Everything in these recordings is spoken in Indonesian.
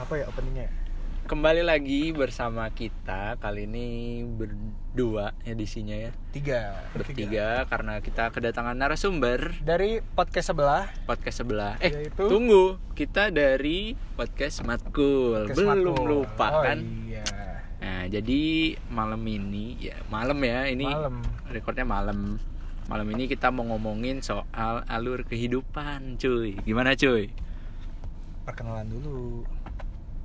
apa ya openingnya Kembali lagi bersama kita kali ini berdua edisinya ya tiga bertiga karena kita kedatangan narasumber dari podcast sebelah podcast sebelah. Eh Yaitu? tunggu kita dari podcast Matkul Podcast belum Makmur. lupa oh, kan? iya Nah jadi malam ini ya malam ya ini malam recordnya malam. Malam ini kita mau ngomongin soal alur kehidupan, cuy. Gimana, cuy? perkenalan dulu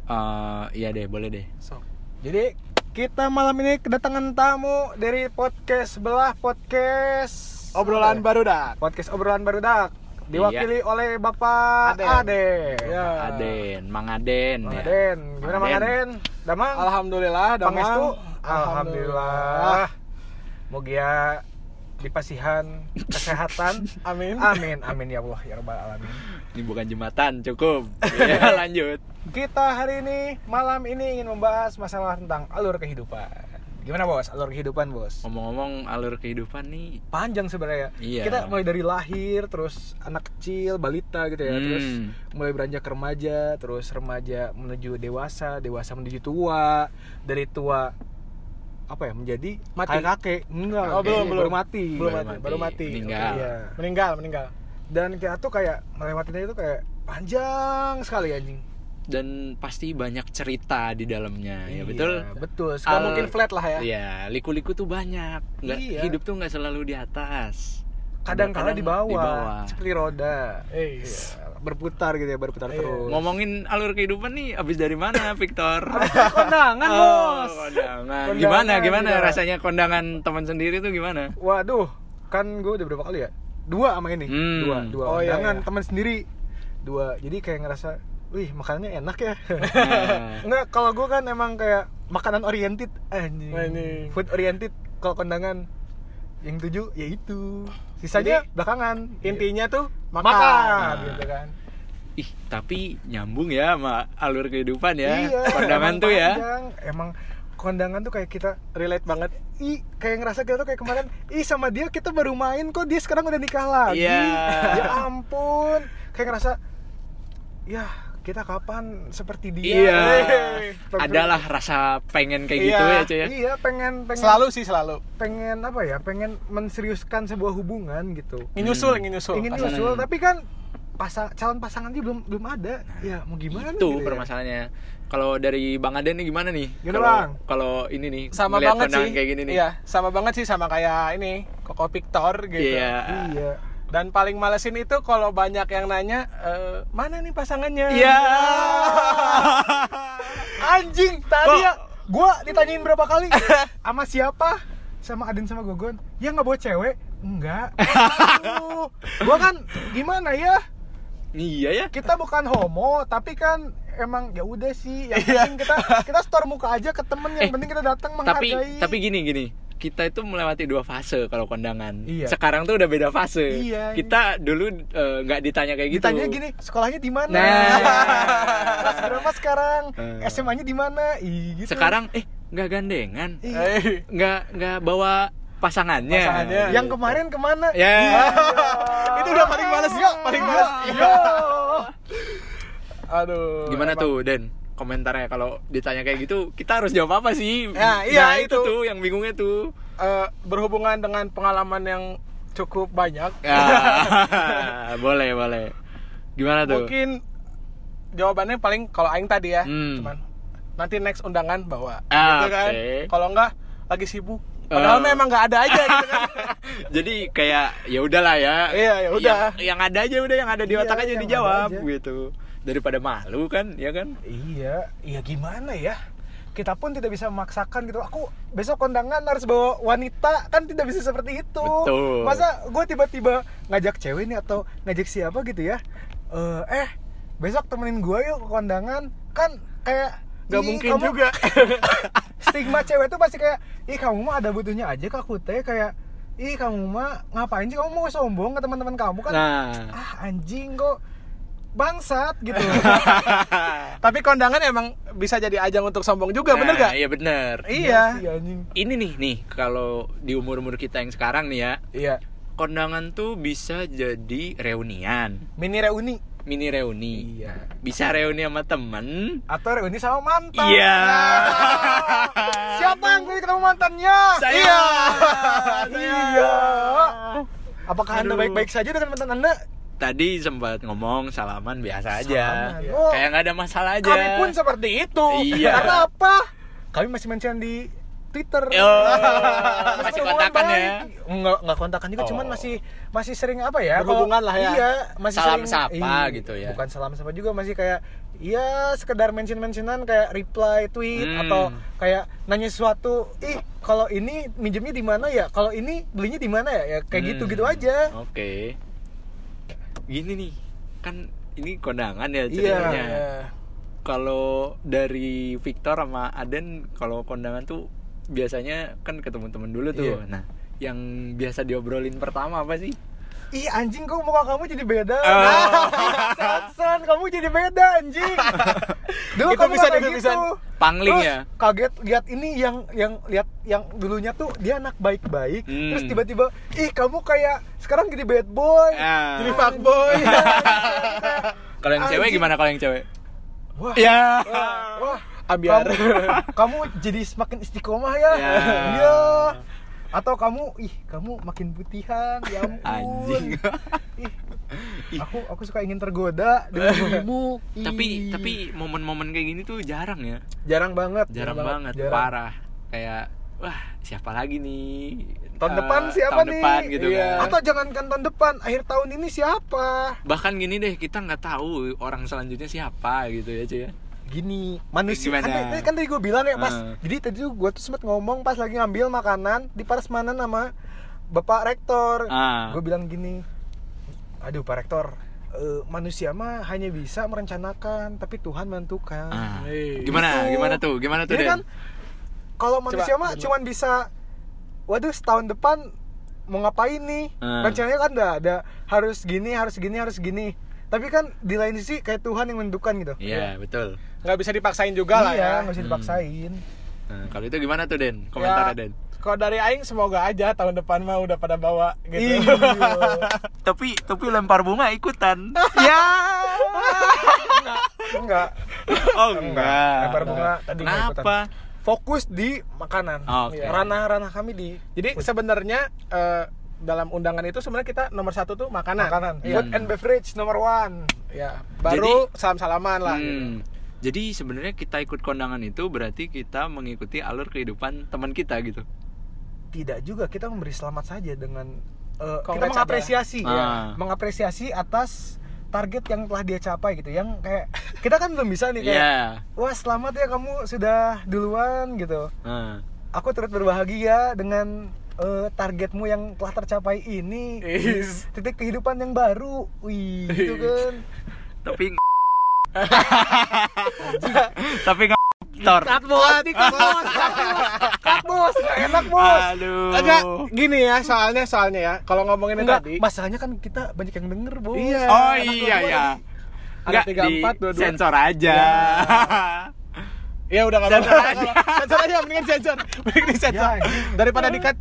Eh, iya deh, boleh deh. sok jadi kita malam ini kedatangan tamu dari podcast sebelah podcast Obrolan apa ya? Barudak. podcast obrolan barudak diwakili oleh bapak Aden. Ade Ya. Aden, Mang Aden Mang ya. Aden gimana Mang Aden. Aden Damang Alhamdulillah, damang. Pangestu Alhamdulillah Mogia dipasihan kesehatan Amin. Amin Amin ya Allah ya Rabbal Alamin Ini bukan jembatan, cukup. ya, lanjut. Kita hari ini malam ini ingin membahas masalah tentang alur kehidupan Gimana bos? Alur kehidupan bos? Ngomong-ngomong alur kehidupan nih, Panjang sebenarnya Iya. Kita mulai dari lahir Terus anak kecil, balita gitu ya Terus Hmm. mulai beranjak remaja Terus remaja menuju dewasa Dewasa menuju tua Dari tua apa ya menjadi Mati. kakek enggak Oh, belum, baru belum. mati Belum Baru mati, baru mati. Meninggal. Iya. Meninggal, meninggal. dan kita tuh kayak melewatinya itu kayak panjang sekali anjing dan pasti banyak cerita di dalamnya, ya betul? Iya, betul Gak sekali mungkin flat lah ya. Iya, liku-liku tuh banyak. Nggak, Iya. Hidup tuh nggak selalu di atas. Kadang kala Kadang di bawah, di bawah. seperti roda Eh, Iya, berputar gitu ya berputar Iya. terus Ngomongin alur kehidupan nih, abis dari mana, Victor? kondangan Oh, bos kondangan. Kondangan Gimana, gimana juga. rasanya kondangan teman sendiri tuh gimana? waduh kan gue udah berapa kali ya dua sama ini Hmm. dua dua Oh, iya, kondangan iya. teman sendiri dua jadi kayak ngerasa wih makanannya enak ya Enggak, kalau gue kan emang kayak makanan oriented anjing. Food oriented kalau kondangan yang tujuh ya itu. Sisanya Jadi, belakangan. Intinya tuh makan, makan. gitu kan. Ih, tapi nyambung ya sama alur kehidupan ya. Iya, kondangan tuh ya. panjang. Emang kondangan tuh kayak kita relate banget. ih kayak ngerasa kita tuh kayak kemarin ih sama dia kita baru main kok dia sekarang udah nikah lagi Iya. ya ampun kayak ngerasa ya kita kapan seperti dia Iya. Eh, Adalah rasa pengen kayak gitu Iya, ya, cuy ya. iya pengen pengen Selalu sih selalu. pengen apa ya pengen menseriuskan sebuah hubungan gitu Ingin nyusul, ingin nyusul. ingin Pasangan. nyusul tapi kan pasang calon pasangannya belum belum ada ya mau gimana itu gitu ya? permasalahannya kalau dari bang Aden nih gimana nih Gimana, kalau Bang? kalau ini nih Sama banget sih. kayak gini nih Iya, sama banget sih sama kayak ini, Koko Victor gitu. Iya. iya Dan paling malesin itu kalau banyak yang nanya, "Eh, mana nih pasangannya? Iya. anjing tadi ya gua ditanyain berapa kali sama siapa? Sama Adin sama Gogon? Ya nggak bawa cewek? Enggak Aduh, gua kan gimana ya? Iya ya. Kita bukan homo tapi kan emang ya udah sih yang Iya. penting kita kita store muka aja ke temen yang Eh, penting kita datang tapi menghargai. tapi gini gini kita itu melewati dua fase kalau kondangan Iya. sekarang tuh udah beda fase Iya. kita dulu eh, nggak ditanya kayak gitu ditanya gini sekolahnya di mana Nah. kelas berapa sekarang Eh. SMA-nya di mana Ih, gitu. sekarang eh nggak gandengan Iya. Eh, nggak nggak bawa pasangannya Pasangannya. yang kemarin ke mana ya itu udah paling males ya, paling males. Iya. Aduh. gimana emang. tuh Den komentarnya kalau ditanya kayak gitu kita harus jawab apa sih Ya, iya, Nah, itu itu. tuh yang bingungnya tuh Eh, berhubungan dengan pengalaman yang cukup banyak. Ah, boleh boleh gimana tuh Mungkin jawabannya paling kalau aing tadi ya, Hmm. cuman nanti next undangan bawa Ah, gitu kan. oke. Kalau enggak lagi sibuk. Padahal Oh. memang nggak ada aja gitu kan. jadi kayak ya udahlah ya Iya, ya udah. yang, yang ada aja udah yang ada di Iya, otak aja dijawab aja. gitu daripada malu kan ya kan Iya, iya gimana ya? Kita pun tidak bisa memaksakan gitu. Aku besok kondangan harus bawa wanita, kan tidak bisa seperti itu. Betul. Masa gue tiba-tiba ngajak cewek nih atau ngajak siapa gitu ya? Eh, eh besok temenin gue yuk ke kondangan. Kan kayak Gak "Ih, mungkin kamu-" juga. Stigma cewek tuh pasti kayak, ih kamu mah ada butuhnya aja ke aku teh kayak, ih kamu mah ngapain sih kamu mau sombong ke teman-teman kamu kan? nah Ah anjing kok bangsat gitu. Tapi kondangan emang bisa jadi ajang untuk sombong juga, bener Nah, gak? iya bener Iya. sih, anjing. ini nih nih kalau di umur umur kita yang sekarang nih ya Iya. kondangan tuh bisa jadi reunian Mini reuni. mini reuni. Iya. Bisa reuni sama temen. atau reuni sama mantan Iya. siapa yang pengen ketemu mantannya Saya. iya Saya. iya apakah anda Aduh. baik-baik saja dengan mantan anda Tadi sempat ngomong salaman biasa aja. Salaman. Oh. Kayak nggak ada masalah aja. kami pun seperti itu Iya. karena apa kami masih mention di Twitter Oh, masih kontakan ya? Nggak, nggak kontakan juga, Oh. cuman masih masih sering apa ya? Berhubungan kalau- lah ya. Iya, masih Salam sering, sapa iya, gitu ya. Bukan salam sapa juga, masih kayak ya sekedar mention-mentionan kayak reply tweet Hmm. atau kayak nanya sesuatu, ih kalau ini minjemnya di mana ya? Kalau ini belinya di mana ya? Ya kayak Hmm. gitu-gitu aja. Oke. Gini nih, kan ini kondangan ya Iya. ceritanya. Iya. Kalau dari Victor sama Aden kalau kondangan tuh biasanya kan ketemu temen dulu tuh. Iya. Nah, yang biasa diobrolin pertama apa sih? Ih anjing kok muka kamu jadi beda Oh. San, kamu jadi beda anjing Dulu Itu kamu bisa, kayak itu gitu bisa. Pangling Terus ya? kaget lihat ini yang yang lihat yang dulunya tuh dia anak baik-baik Hmm. terus tiba-tiba ih kamu kayak sekarang jadi bad boy Ah. jadi fuckboy Kalau yang cewek gimana kalau yang cewek? wah Ya. wah Ambiar. kamu, kamu jadi semakin istiqomah ya Ya. iya atau kamu ih kamu makin putihan ya ampun Anjing. ih aku aku suka ingin tergoda dengan tubuhmu tapi tapi momen-momen kayak gini tuh jarang ya. jarang banget Jarang banget, jarang. parah. Kayak wah, siapa lagi nih? tahun Eh, depan siapa tahun nih depan gitu Iya. kan. atau jangankan tahun depan akhir tahun ini siapa bahkan gini deh kita nggak tahu orang selanjutnya siapa gitu ya cuy gini manusia Gimana? kan, tadi- kan tadi gue bilang ya pas Hmm. jadi tadi tuh gue tuh sempet ngomong pas lagi ngambil makanan di Parasmanan sama bapak rektor Ah. gue bilang gini aduh pak rektor eh, manusia mah hanya bisa merencanakan tapi Tuhan menentukan Ah, Hei. gimana Gitu. gimana tuh gimana tuh jadi Den? kan kalau manusia Coba, mah dulu. cuman bisa waduh setahun depan mau ngapain nih Hmm. rencananya kan udah ada harus gini harus gini harus gini tapi kan di lain sisi kayak Tuhan yang menentukan gitu. Iya betul. Nggak bisa dipaksain juga lah iya ya. nggak bisa dipaksain. Nah, kalau itu gimana tuh Den? Komentarnya Ya, Den? kalau dari Aing semoga aja tahun depan mah udah pada bawa gitu. Iya. tapi tapi lempar bunga ikutan. Ya. Enggak. Oh lempar bunga tadi nggak ikutan. kenapa? Fokus di makanan. Oke. ranah-ranah kami di jadi sebenarnya eh, dalam undangan itu sebenarnya kita nomor satu tuh makanan makanan Iya. food and beverage nomor one ya baru salam salaman lah gitu. Hmm. Jadi sebenarnya kita ikut kondangan itu berarti kita mengikuti alur kehidupan teman kita gitu. tidak juga kita memberi selamat saja dengan eh, kita mengapresiasi ya Ah. mengapresiasi atas target yang telah dia capai gitu yang kayak kita kan belum bisa nih kayak Iya. wah selamat ya kamu sudah duluan gitu Nah, aku turut berbahagia dengan eh, targetmu yang telah tercapai ini Is. titik kehidupan yang baru wih gitu kan tapi tapi nggak tor. cut bos cut bos cut bos enak bos Aduh. Agak gini ya soalnya soalnya ya kalau ngomongin enggak tadi masalahnya kan kita banyak yang denger bos Iya. Oh anak iya dua-dua ya. nih. Enggak tiga, empat, dua-dua. sensor aja. ya udah nggak apa-apa sensor aja mendingan sensor mending di sensor Ya, daripada di cut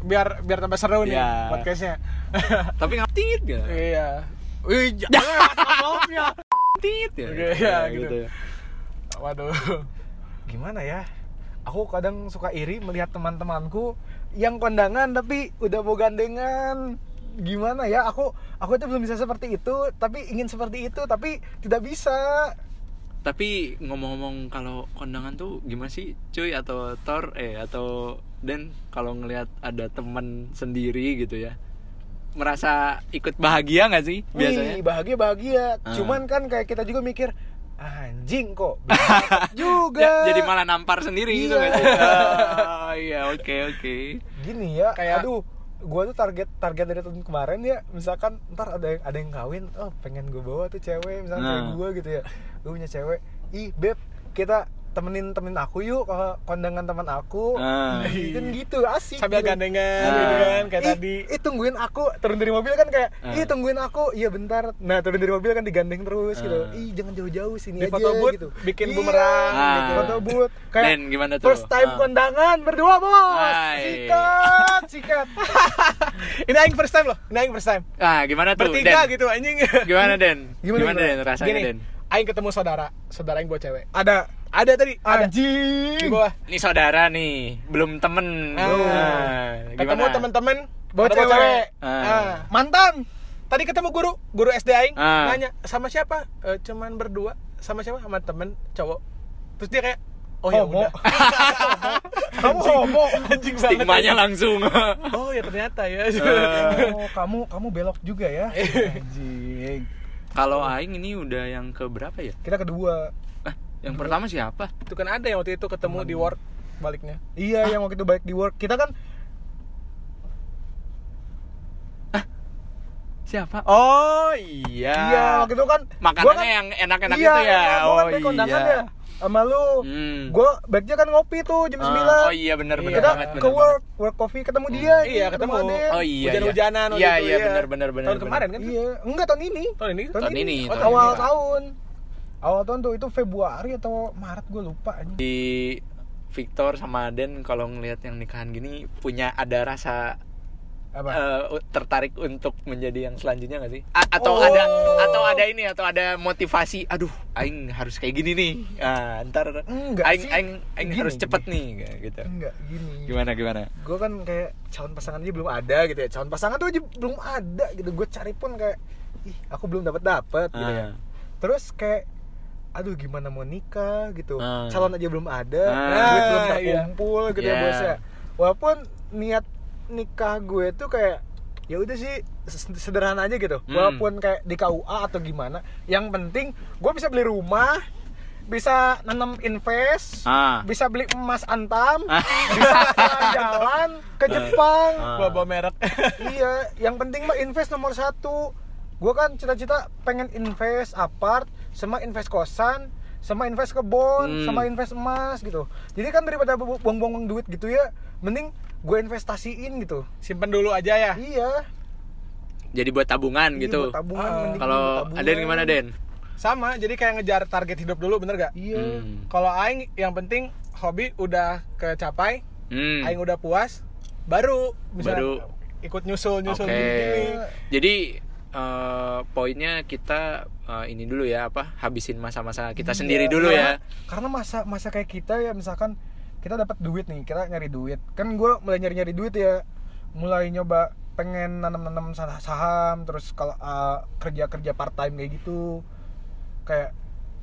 biar biar tambah seru nih Iya. podcastnya tapi nggak tit ya. iya Wih, maafnya. Tit ya. Iya, gitu. ya. Waduh. gimana ya aku kadang suka iri melihat teman-temanku yang kondangan tapi udah mau gandengan gimana ya aku aku itu belum bisa seperti itu tapi ingin seperti itu tapi tidak bisa Tapi ngomong-ngomong kalau kondangan tuh gimana sih cuy atau Thor eh atau Dan kalau ngelihat ada teman sendiri gitu ya merasa ikut bahagia nggak sih biasanya? Wih, bahagia bahagia Ah. cuman kan kayak kita juga mikir anjing kok juga Ya, jadi malah nampar sendiri gitu Iya. sih? Oh iya oke oke. gini ya Kayak- aduh gua tuh target target dari tahun kemarin ya misalkan ntar ada yang ada yang kawin oh pengen gue bawa tuh cewek misalnya Nah. gue gitu ya gue punya cewek ih beb kita temenin temenin aku yuk ke kondangan teman aku Ah. Kan gitu asik Sambil gitu. gandengan Ah. gitu kan kayak Ih, tadi. ih tungguin aku turun dari mobil kan kayak Ah. ih tungguin aku iya bentar nah turun dari mobil kan digandeng terus gitu Ah. ih jangan jauh-jauh sini Di aja foto booth, gitu bikin Iya, bumerang Ah. gitu. foto booth kayak Den, gimana tuh? first time Ah. kondangan berdua bos sikat sikat Ini aing first time loh. Ini aing first time. Ah, gimana tuh? Bertiga Den? gitu anjing. Gimana Den? Gimana, Gimana? Den? Rasanya Gini, Den? aing ketemu saudara, saudara aing bawa cewek. Ada Ada tadi, ada di anjing. bawah. Ini saudara nih, belum temen. Ah. Ah, Ketemu gimana? teman-teman Bawa pada cewek. Ah. Ah. Mantan. Tadi ketemu guru, guru SD aing Ah. nanya sama siapa? "Eh, cuman berdua. Sama siapa? Sama temen cowok. Terus dia kayak Oh ya udah. Kamu homo. Anjing banget. Stigmanya langsung. Oh ya ternyata ya. Ah. Oh, kamu kamu belok juga ya. Anjing. Kalau aing ini udah yang ke berapa ya? Kita kedua. Ah, yang pertama siapa? itu kan ada yang waktu itu ketemu di work baliknya. Iya, yang waktu itu balik di work. Kita kan Siapa? Oh iya. iya, waktu itu kan Makanannya gua kan- yang enak-enak iya, itu ya. Iya, gua oh kan iya. ya. Sama lu. Hmm. Gua baiknya kan ngopi tuh jam Ah, 9. oh iya benar benar kita banget. ke work, work coffee ketemu dia. Iya, ketemu. Adit. Oh iya. Hujan-hujanan waktu Iya itu, iya iya. benar benar benar. Tahun benar. kemarin kan? Iya, enggak tahun ini. Tahun ini? Tahun ini, Oh, tahun awal ini. tahun. Awal tahun tuh itu Februari atau Maret gue lupa anjing. Di Victor sama Den kalau ngelihat yang nikahan gini punya ada rasa Apa? eh, tertarik untuk menjadi yang selanjutnya gak sih? A- atau Oh. ada atau ada ini atau ada motivasi, aduh, aing harus kayak gini nih. Ah, ntar Enggak aing sih. aing aing Gini, harus cepet gini. nih gitu. Enggak gini. Gimana gimana? Gue kan kayak calon pasangan aja belum ada gitu ya. Calon pasangan tuh aja belum ada gitu. Gue cari pun kayak ih, aku belum dapat dapat gitu ya. Ah. Terus kayak aduh gimana mau nikah gitu. Ah. Calon aja belum ada, Ah, duit belum iya. terkumpul gitu ya Iya. bos ya. Walaupun niat nikah gue tuh kayak ya udah sih sederhana aja gitu. Hmm. Walaupun kayak di KUA atau gimana, yang penting gue bisa beli rumah, bisa nanam invest, Ah. bisa beli emas antam, Ah. bisa jalan ke Jepang. Ah. Bawa bawa merek. iya, yang penting mah invest nomor satu. Gue kan cita-cita pengen invest apart, sama invest kosan, sama invest kebun, Hmm. sama invest emas gitu. Jadi kan daripada bu- buang-buang duit gitu ya, mending gue investasiin gitu. Simpen dulu aja ya. Iya. Jadi buat tabungan Iya, gitu. buat tabungan, mending Kalau. Aden gimana Den? Sama, jadi kayak ngejar target hidup dulu bener gak? Iya. Hmm. Kalau aing yang penting hobi udah kecapai, Hmm. aing udah puas, baru bisa Baru. ikut nyusul-nyusul Oke. gini. Jadi eh, poinnya kita eh, ini dulu ya apa? Habisin masa-masa kita Iya, sendiri dulu karena- ya. Karena masa masa kayak kita ya misalkan kita dapat duit nih, kita nyari duit. Kan gue mulai nyari-nyari duit ya. Mulai nyoba pengen nanam-nanam sah- saham terus kalau uh, kerja-kerja part time kayak gitu. Kayak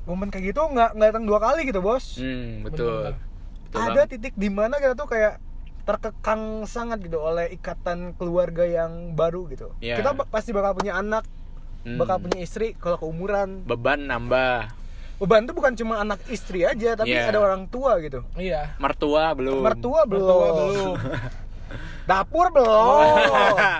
momen kayak gitu nggak nggak datang dua kali gitu, Bos. Hmm, betul. Betul Ada banget. titik di mana kita tuh kayak terkekang sangat gitu oleh ikatan keluarga yang baru gitu. Iya. Kita pasti bakal punya anak, Hmm. bakal punya istri kalau keumuran. beban nambah. Beban tuh bukan cuma anak istri aja, tapi Iya. ada orang tua gitu. Iya. Mertua belum. Mertua belum. Mertua belum. Dapur belum.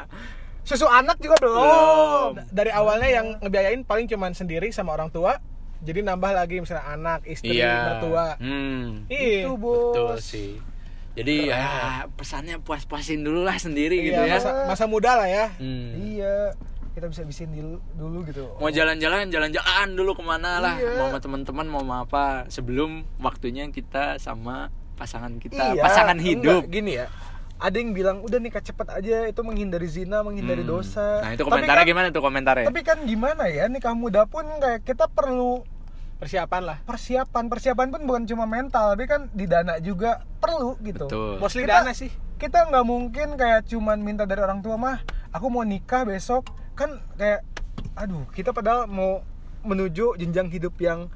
Susu anak juga belum. Belum. Dari awalnya yang ngebiayain paling cuman sendiri sama orang tua, jadi nambah lagi misalnya anak, istri, iya. mertua. Hmm. Iya. Itu, Bos. Betul sih. Jadi ya pesannya puas-puasin dulu lah sendiri gitu Iya, ya. masa, masa muda lah ya. Hmm. Iya. Kita bisa bisin dulu, dulu gitu. Mau jalan-jalan, jalan-jalan dulu ke mana lah. Iya. Mau sama teman-teman, mau sama apa. Sebelum waktunya kita sama pasangan kita, Iya, pasangan enggak, hidup. gini ya. Ada yang bilang udah nikah cepet aja itu menghindari zina, menghindari Hmm. dosa. Nah itu Tapi komentarnya kan- gimana tuh komentarnya? Tapi kan gimana ya nikah muda pun kayak kita perlu Persiapan lah. persiapan. Persiapan pun bukan cuma mental, tapi kan di dana juga perlu gitu. Betul. Mostly Kita- dana sih. kita nggak mungkin kayak cuman minta dari orang tua mah aku mau nikah besok kan kayak aduh kita padahal mau menuju jenjang hidup yang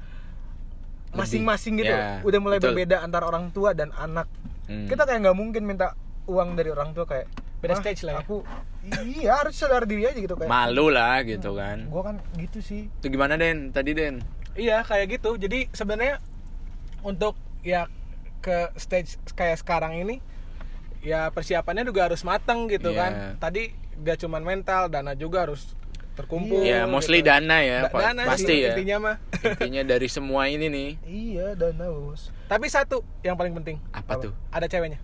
masing-masing gitu Ya, udah mulai betul. berbeda antara orang tua dan anak Hmm. kita kayak nggak mungkin minta uang dari orang tua kayak Beda "Mah, stage lah ya." aku iya harus sadar diri aja gitu kayak malu lah gitu kan. gua kan gitu sih Itu gimana Den? Tadi Den? Iya, kayak gitu. Jadi sebenarnya untuk ya ke stage kayak sekarang ini ya persiapannya juga harus mateng gitu Iya. kan. Tadi gak cuman mental, dana juga harus terkumpul. Ya mostly gitu. dana ya, Da- dana pasti sih, ya. intinya mah. Intinya dari semua ini nih iya dana bos Tapi satu yang paling penting, apa tuh? ada ceweknya.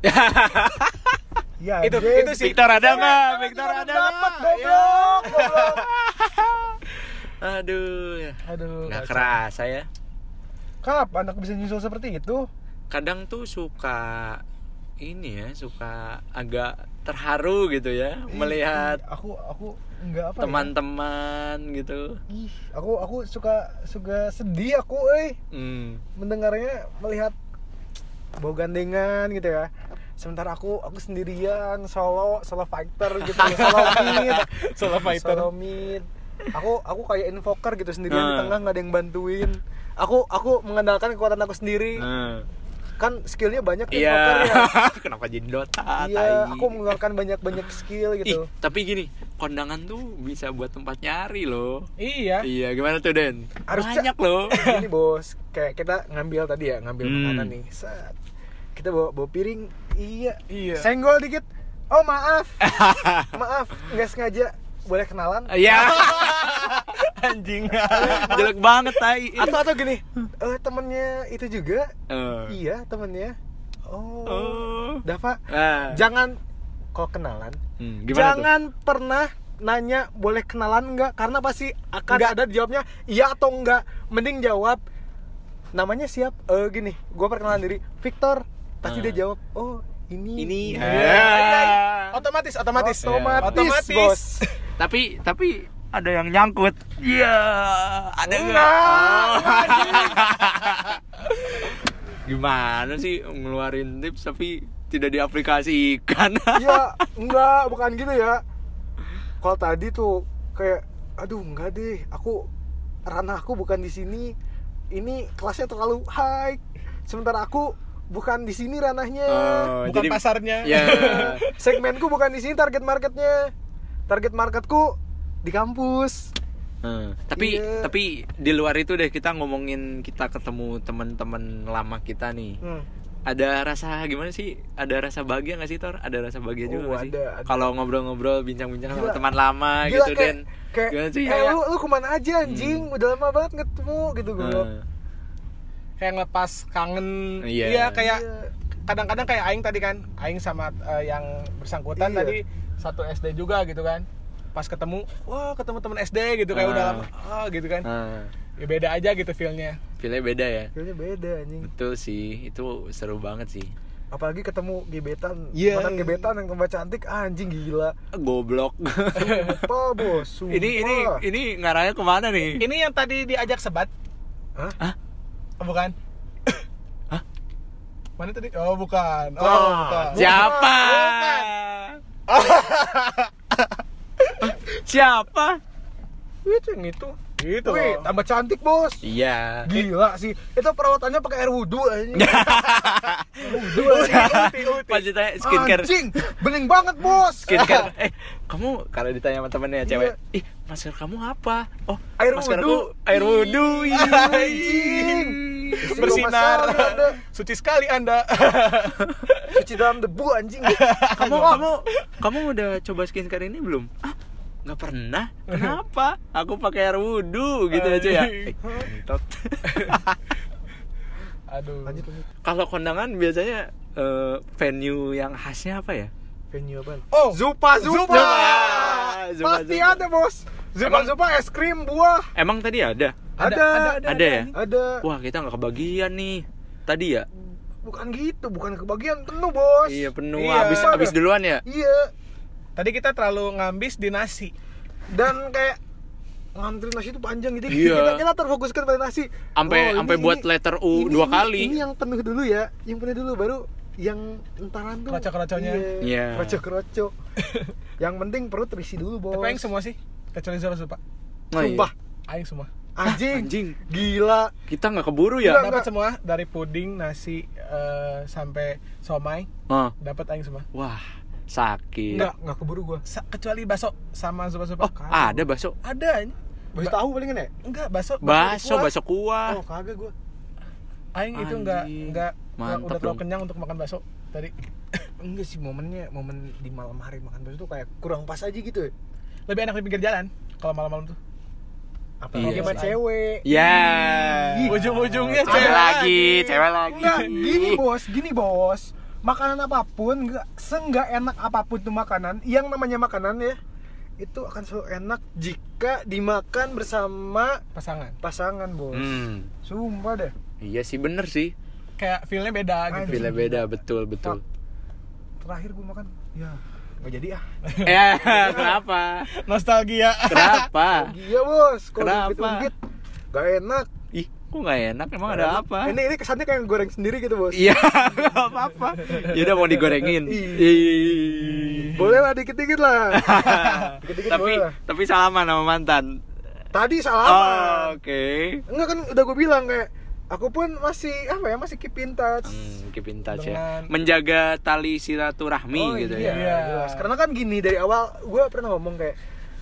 ya Itu- itu sih. Victor ada nggak? Victor ada nggak? Goblok goblok Aduh, aduh nggak kerasa ya. kapan aku bisa nyusul seperti itu Kadang tuh suka ini ya suka agak terharu gitu ya melihat Ih, aku aku enggak apa ya? teman-teman gitu Ih, aku aku suka suka sedih aku eh hmm. mendengarnya melihat bau gandengan gitu ya sementara aku aku sendirian solo solo fighter gitu solo mid Solo fighter. solo mid aku aku kayak invoker gitu sendirian di Hmm. tengah nggak ada yang bantuin aku aku mengandalkan kekuatan aku sendiri Nah. kan skillnya banyak ya invoker Iya. ya Kenapa jadi Dota? iya tai? aku mengeluarkan banyak banyak skill Ih, gitu tapi gini, kondangan tuh bisa buat tempat nyari loh. Iya. Iya, gimana tuh Den? Harus Banyak loh. ini bos kayak kita ngambil tadi ya ngambil Hmm. makanan nih Set. kita bawa bawa piring iya Iya. senggol dikit oh maaf maaf nggak sengaja boleh kenalan Iya. Anjing. Jelek banget tai. atau atau gini eh temennya itu juga Eh. iya temennya oh, Oh. Dava Ah. jangan kalau kenalan Hmm, gimana tuh? jangan pernah nanya boleh kenalan nggak karena pasti akan Nggak. ada jawabnya iya atau enggak mending jawab namanya siap eh gini gue perkenalan diri Victor pasti Ah. dia jawab oh ini Ini. Iya. Ah. Otomatis, otomatis. otomatis, Otomatis. bos Tapi tapi ada yang nyangkut. Iya, ada Enggak, enggak? Gimana sih ngeluarin tips tapi tidak diaplikasikan? Iya, enggak, bukan gitu ya. Kalau tadi tuh kayak aduh enggak deh, aku ranahku bukan di sini. Ini kelasnya terlalu high. Sementara aku bukan di sini ranahnya. Oh, Bukan pasarnya. Ya. Segmenku bukan di sini target marketnya. Target marketku di kampus. Hmm, tapi Iya. tapi di luar itu deh kita ngomongin kita ketemu teman-teman lama kita nih. Hmm. Ada rasa gimana sih? Ada rasa bahagia nggak sih Tor? Ada rasa bahagia Oh, juga nggak sih? ada, ada. Kalau ngobrol-ngobrol, bincang-bincang sama teman lama Gila, gitu kayak, Den. kayak Gimana sih? eh, lu, lu ke mana aja anjing? Udah lama banget ketemu gitu gue. Hmm. Kayak ngelepas kangen. Iya. Iya, kayak Iya. kadang-kadang kayak aing tadi kan, aing sama eh, yang bersangkutan Iya. tadi satu SD juga gitu kan. Pas ketemu, wah ketemu teman SD gitu kayak Ah. udah lama, ah gitu kan. Ah, Ya beda aja gitu feelnya. feelnya beda ya. Kayaknya beda anjing. Betul sih, itu seru banget sih. apalagi ketemu gebetan Iya. mantan gebetan yang tambah cantik anjing gila Goblok. apa bos sumpah. ini ini ini ngarahnya ke mana nih? Ini yang tadi diajak sebat, Hah? Hah? Oh, bukan? Hah? Mana tadi? Oh bukan. Oh, Ah, bukan. Siapa? Siapa? itu yang itu Gitu Wih, tambah cantik bos Iya. gila sih itu perawatannya pakai air wudhu anjing wudhu anjing Pas ditanya skincare anjing bening banget bos skincare eh kamu kalau ditanya sama temennya cewek Iya. ih masker kamu apa oh Air maskerku wudhu. air wudhu iya. Anjing. Bersinar. Suci sekali Anda. cuci dalam debu anjing. Kamu kamu kamu udah coba skincare ini belum? Ah nggak pernah. Kenapa? Aku pakai air wudhu gitu aja ya. Eh. Aduh. lanjut lanjut. Kalau kondangan biasanya eh, venue yang khasnya apa ya? Venue apa? Oh, Zupa. Zupa, Zupa. Zupa, pasti Zupa. ada bos. Zupa Emang- Zupa es krim buah. Emang tadi ada ada. Ada, ya? ada. Wah kita nggak kebagian nih. Tadi ya? Bukan gitu bukan kebagian. Penuh bos. Iya penuh. Iya. habis habis duluan ya? Iya. Tadi kita terlalu ngambis di nasi. dan kayak ngantri nasi itu panjang gitu. Iya. kita, kita terfokuskan pada nasi. Sampai- Oh, sampai buat ini- letter U ini- dua ini- kali. ini yang penuh dulu ya. Yang penuh dulu baru yang entaran tuh. Kroco-kroconya. iya, Iya. kroco-kroco yang penting perut terisi dulu bos. Tapi aing semua sih, kecuali Zara Supa. Oh, iya. sumpah. Aing semua. Anjing Anjing. gila kita nggak keburu ya Dapat semua dari puding, nasi eh, sampai somai, Ah, dapat aing semua. wah sakit nggak nggak keburu gua Sa- kecuali bakso sama Zupa Supa. oh ada bakso Ada aing. Baso Ba- tahu palingan ya Enggak, bakso. bakso kuah. bakso kuah oh kagak gua Aing itu enggak enggak udah terlalu kenyang untuk makan bakso tadi. enggak sih momennya momen di malam hari makan bakso tuh kayak kurang pas aja gitu ya Lebih enak di pinggir jalan kalau malam-malam tuh. Apalagi Iya sama cewek ya Ih, Ujung-ujungnya cewek lagi cewek lagi Enggak, gini bos, gini bos. Makanan apa pun, enggak seenggak enak apa pun tuh makanan, yang namanya makanan ya, itu akan selalu enak jika dimakan bersama Pasangan. pasangan bos. hmm. Sumpah deh. iya sih bener sih Kayak feelnya beda gitu. Bila beda betul betul terakhir gue makan ya nggak jadi ah. Ya kenapa? Nostalgia. kenapa? Iya bos. Kalau Kenapa? diungkit-ungkit gak enak. Ih kok nggak enak? Emang ada apa? Ini ini kesannya kayak goreng sendiri gitu bos. Iya nggak apa-apa. Ya udah mau digorengin. Ih. Boleh lah dikit-dikit lah. Dikit-dikit tapi boleh lah. tapi salaman sama mantan. Tadi oh, salah oke. Enggak kan udah gue bilang kayak aku pun masih apa ya masih keep in touch Hmm, keep in touch ya. Dengan- Menjaga tali silaturahmi Oh, gitu iya, ya. jelas. Karena kan gini dari awal gue pernah ngomong kayak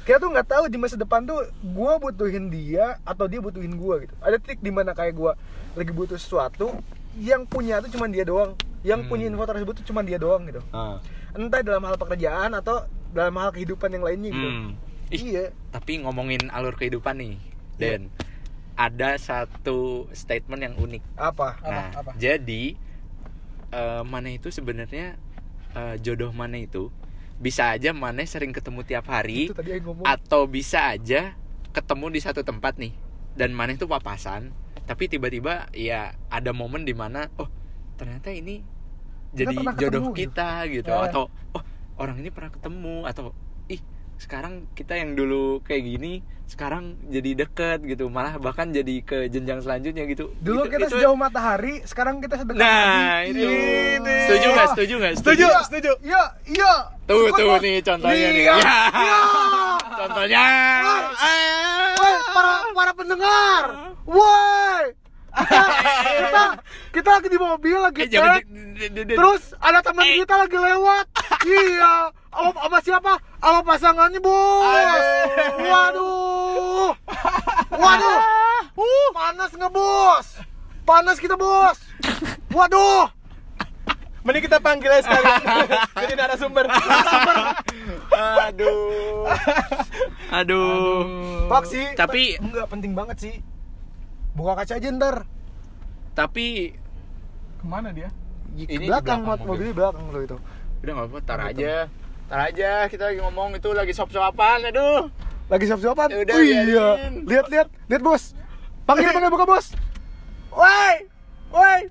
kita tuh nggak tahu di masa depan tuh gue butuhin dia atau dia butuhin gue gitu. Ada titik di mana kayak gue lagi butuh sesuatu yang punya tuh cuma dia doang. Yang Hmm. punya info tersebut tuh cuma dia doang gitu. Ah. Entah dalam hal pekerjaan atau dalam hal kehidupan yang lainnya gitu. Hmm. Ih, Iya. Tapi ngomongin alur kehidupan nih, Iya. Den. Ada satu statement yang unik. Apa? Apa, nah, apa? jadi eh, mana itu sebenarnya eh, jodoh mana itu bisa aja mana sering ketemu tiap hari Itu tadi yang ngomong. atau bisa aja ketemu di satu tempat nih dan mana itu papasan tapi tiba-tiba ya ada momen di mana oh ternyata ini jadi jodoh ketemu gitu. kita gitu Ya. atau oh orang ini pernah ketemu atau sekarang kita yang dulu kayak gini sekarang jadi deket gitu malah bahkan jadi ke jenjang selanjutnya gitu Dulu Itu- kita itu- sejauh matahari, sekarang kita sedekat nah lagi. itu Ini. setuju nggak setuju nggak Setuju, Iya, setuju. Iya, iya. tuh Suka, tuh nih contohnya nih Iya, Ya. iya. contohnya Eh. Woi, para para pendengar. Woi. Kita, kita lagi di mobil lagi Eh, Terus ada teman Eh. kita lagi lewat. iya. Sama siapa? Sama pasangannya, Bos. Waduh. Waduh. Uh, panas nggak, Bos? Panas kita, Bos. Waduh. Mending kita panggil aja sekalian. Jadi narasumber. aduh aduh Pak sih. Tapi- enggak penting banget sih. Buka kaca aja ntar. tapi Ke mana dia? Ini di belakang, belakang mobil. mobilnya belakang lo itu. udah nggak apa tar aja tar aja kita lagi ngomong itu lagi sop sopan aduh Lagi siap-siapan? Ya udah, Oh iya. biarin. Lihat, lihat, lihat bos. Panggil, panggil buka bos. Woi, woi.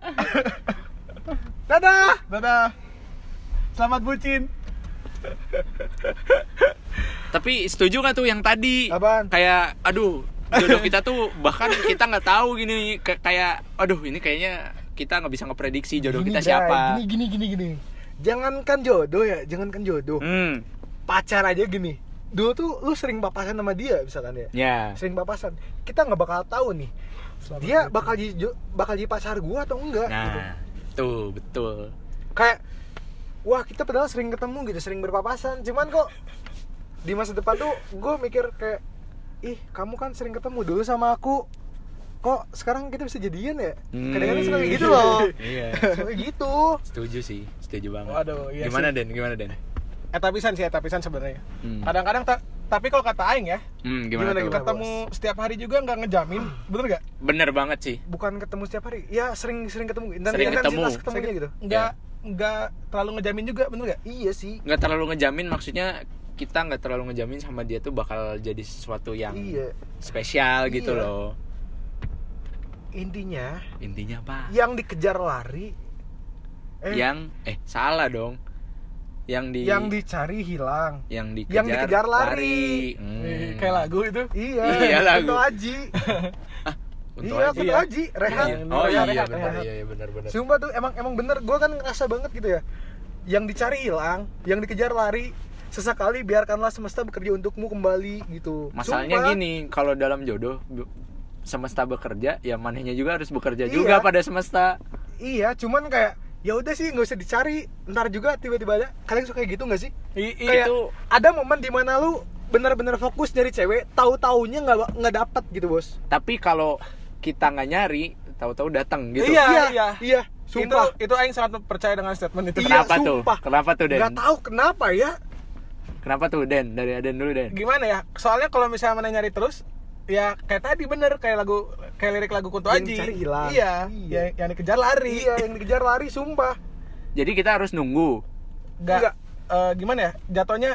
Dadah. Dadah. Selamat bucin. tapi setuju nggak tuh yang tadi Apaan? kayak aduh jodoh kita tuh bahkan kita nggak tahu gini kayak aduh ini kayaknya kita nggak bisa ngeprediksi jodoh Gini, kita siapa Gini, gini, gini, gini. Jangankan jodoh ya, jangankan jodoh. hmm Pacar aja gini. Dulu tuh lu sering papasan sama dia misalkan ya. ya Sering papasan. Kita nggak bakal tahu nih. Dia bakal jadi bakal jadi pacar gua atau enggak gitu. nah tuh betul kayak wah kita padahal sering ketemu gitu sering berpapasan cuman kok di masa depan tuh gue mikir kayak ih kamu kan sering ketemu dulu sama aku kok sekarang kita bisa jadian ya Hmm. kadang-kadang suka kayak gitu loh iya suka kayak gitu setuju sih setuju banget Waduh, iya gimana sih. den gimana den Etapisan sih, etapisan sebenarnya. Hmm. Kadang-kadang ta- tapi kalau kata aing ya, hmm, gimana, Gimana, tuh gimana? ketemu setiap hari juga nggak ngejamin, bener nggak? bener banget sih bukan ketemu setiap hari ya sering sering ketemu dan Sering ketemu. ketemunya gitu Nggak nggak terlalu ngejamin juga, bener nggak? iya sih nggak terlalu ngejamin maksudnya kita nggak terlalu ngejamin sama dia tuh bakal jadi sesuatu yang iya spesial gitu Iya. loh intinya intinya apa yang dikejar lari eh yang eh salah dong yang di yang dicari hilang yang dikejar, yang dikejar lari. Hmm. Eh, Kayak lagu itu. iya Iya, lagu. Kunto Aji Untuk iya aja. Kunto Iya. Aji Rehan Iya. oh iya Rehan, iya benar iya iya benar benar Sumpah tuh emang emang bener gue kan ngerasa banget gitu ya yang dicari hilang yang dikejar lari sesekali biarkanlah semesta bekerja untukmu kembali gitu masalahnya Sumpah. gini kalau dalam jodoh semesta bekerja ya manehnya juga harus bekerja Iya. juga pada semesta. Iya cuman kayak ya udah sih nggak usah dicari. Ntar juga tiba-tiba ada. Kalian suka kayak gitu nggak sih? I- i- kayak itu ada momen di mana lu bener-bener fokus nyari cewek tahu taunya nggak nggak dapat gitu bos. Tapi kalau kita nggak nyari tahu-tahu datang gitu. Iya, iya iya. iya sumpah. Itu itu aing sangat percaya dengan statement itu. Iya, kenapa tuh? sumpah. kenapa tuh Den? Nggak tahu kenapa ya. Kenapa tuh Den? Dari Aden dulu Den. Gimana ya? Soalnya kalau misalnya mana nyari terus ya kayak tadi bener kayak lagu kayak lirik lagu Kunto Yang Aji. dicari hilang. Iya, Iya. Yang, yang dikejar lari. iya yang dikejar lari sumpah jadi kita harus nunggu Nggak, Nggak. eh, gimana ya? Jatuhnya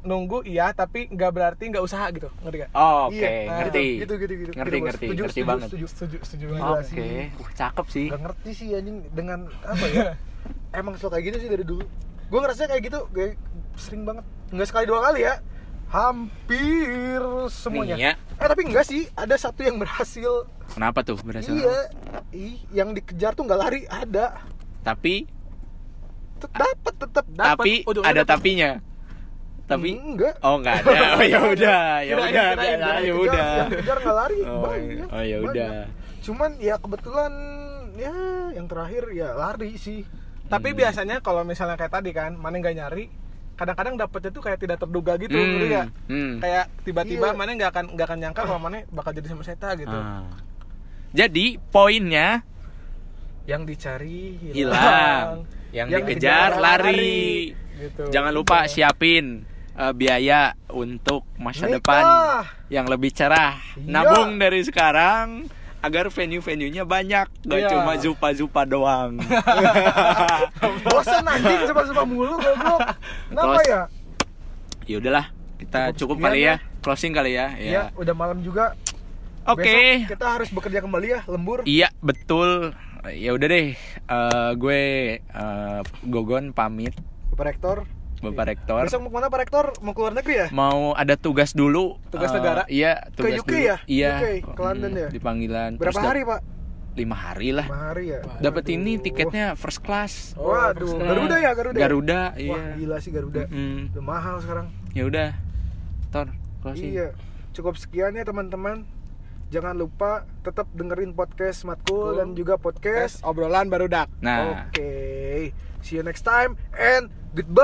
nunggu iya tapi nggak berarti nggak usaha gitu. Ngerti gak? oh, oke Iya, nah, ngerti gitu gitu gitu ngerti Gitu, ngerti Setuju, ngerti setuju, banget setuju. Setuju, setuju banget. oke sih. uh, cakep sih Gak ngerti sih anjing dengan apa ya emang suka kayak gitu sih dari dulu gue ngerasa kayak gitu kayak sering banget nggak sekali dua kali ya hampir semuanya Nih, ya. eh tapi enggak sih ada satu yang berhasil Kenapa tuh berhasil? iya ih yang dikejar tuh nggak lari ada Tapi dapat tetap tapi ujungnya ada dapat. tapinya. Tapi enggak oh enggak ada. Oh ya udah, ya Kirain, udah, ya kirain. ya udah. yang kejar nggak lari Oh, banyak oh, ya udah. cuman ya kebetulan ya yang terakhir ya lari sih Tapi Hmm. biasanya kalau misalnya kayak tadi kan, mana nggak nyari, kadang-kadang dapetnya tuh kayak tidak terduga gitu, Hmm, nggak? hmm. Kayak tiba-tiba Iya. mana nggak akan nggak akan nyangka kalau mana bakal jadi sama Seta gitu. Ah. Jadi poinnya yang dicari hilang, yang, Yang dikejar dikejar lari. lari. Gitu. Jangan lupa Iya. siapin eh, biaya untuk masa Nikah. depan yang lebih cerah. Iya. Nabung dari sekarang agar venue-venuenya banyak, gak Iya. cuma zupa-zupa doang. bosan anjing suka-suka mulu goblok kenapa Terus, ya ya udahlah, kita Cukup cukup kali ya. ya, closing kali ya. ya Ya. udah malam juga Oke. Besok kita harus bekerja kembali ya lembur Iya betul. Ya udah deh, Eh, gue eh, Gogon pamit, Bapak Rektor Bapak Rektor. besok mau ke mana Pak Rektor mau keluar negeri ya Mau ada tugas dulu. Tugas Eh, negara? Iya, Ke tugas UK dulu. ya? Iya. UK, ke London ya? Di panggilan. berapa Terus hari Pak Lima hari lah. lima hari ya Dapat ini tiketnya first class. Oh, waduh first class. Garuda ya Garuda ya? Garuda, wah iya. gila sih Garuda Mm, udah mahal sekarang Ya udah. Tor, closing. Iya, cukup sekian ya teman-teman. Jangan lupa tetap dengerin podcast Matkul Cool. dan juga podcast. Tes obrolan baru dak. Nah. Oke, see you next time and goodbye.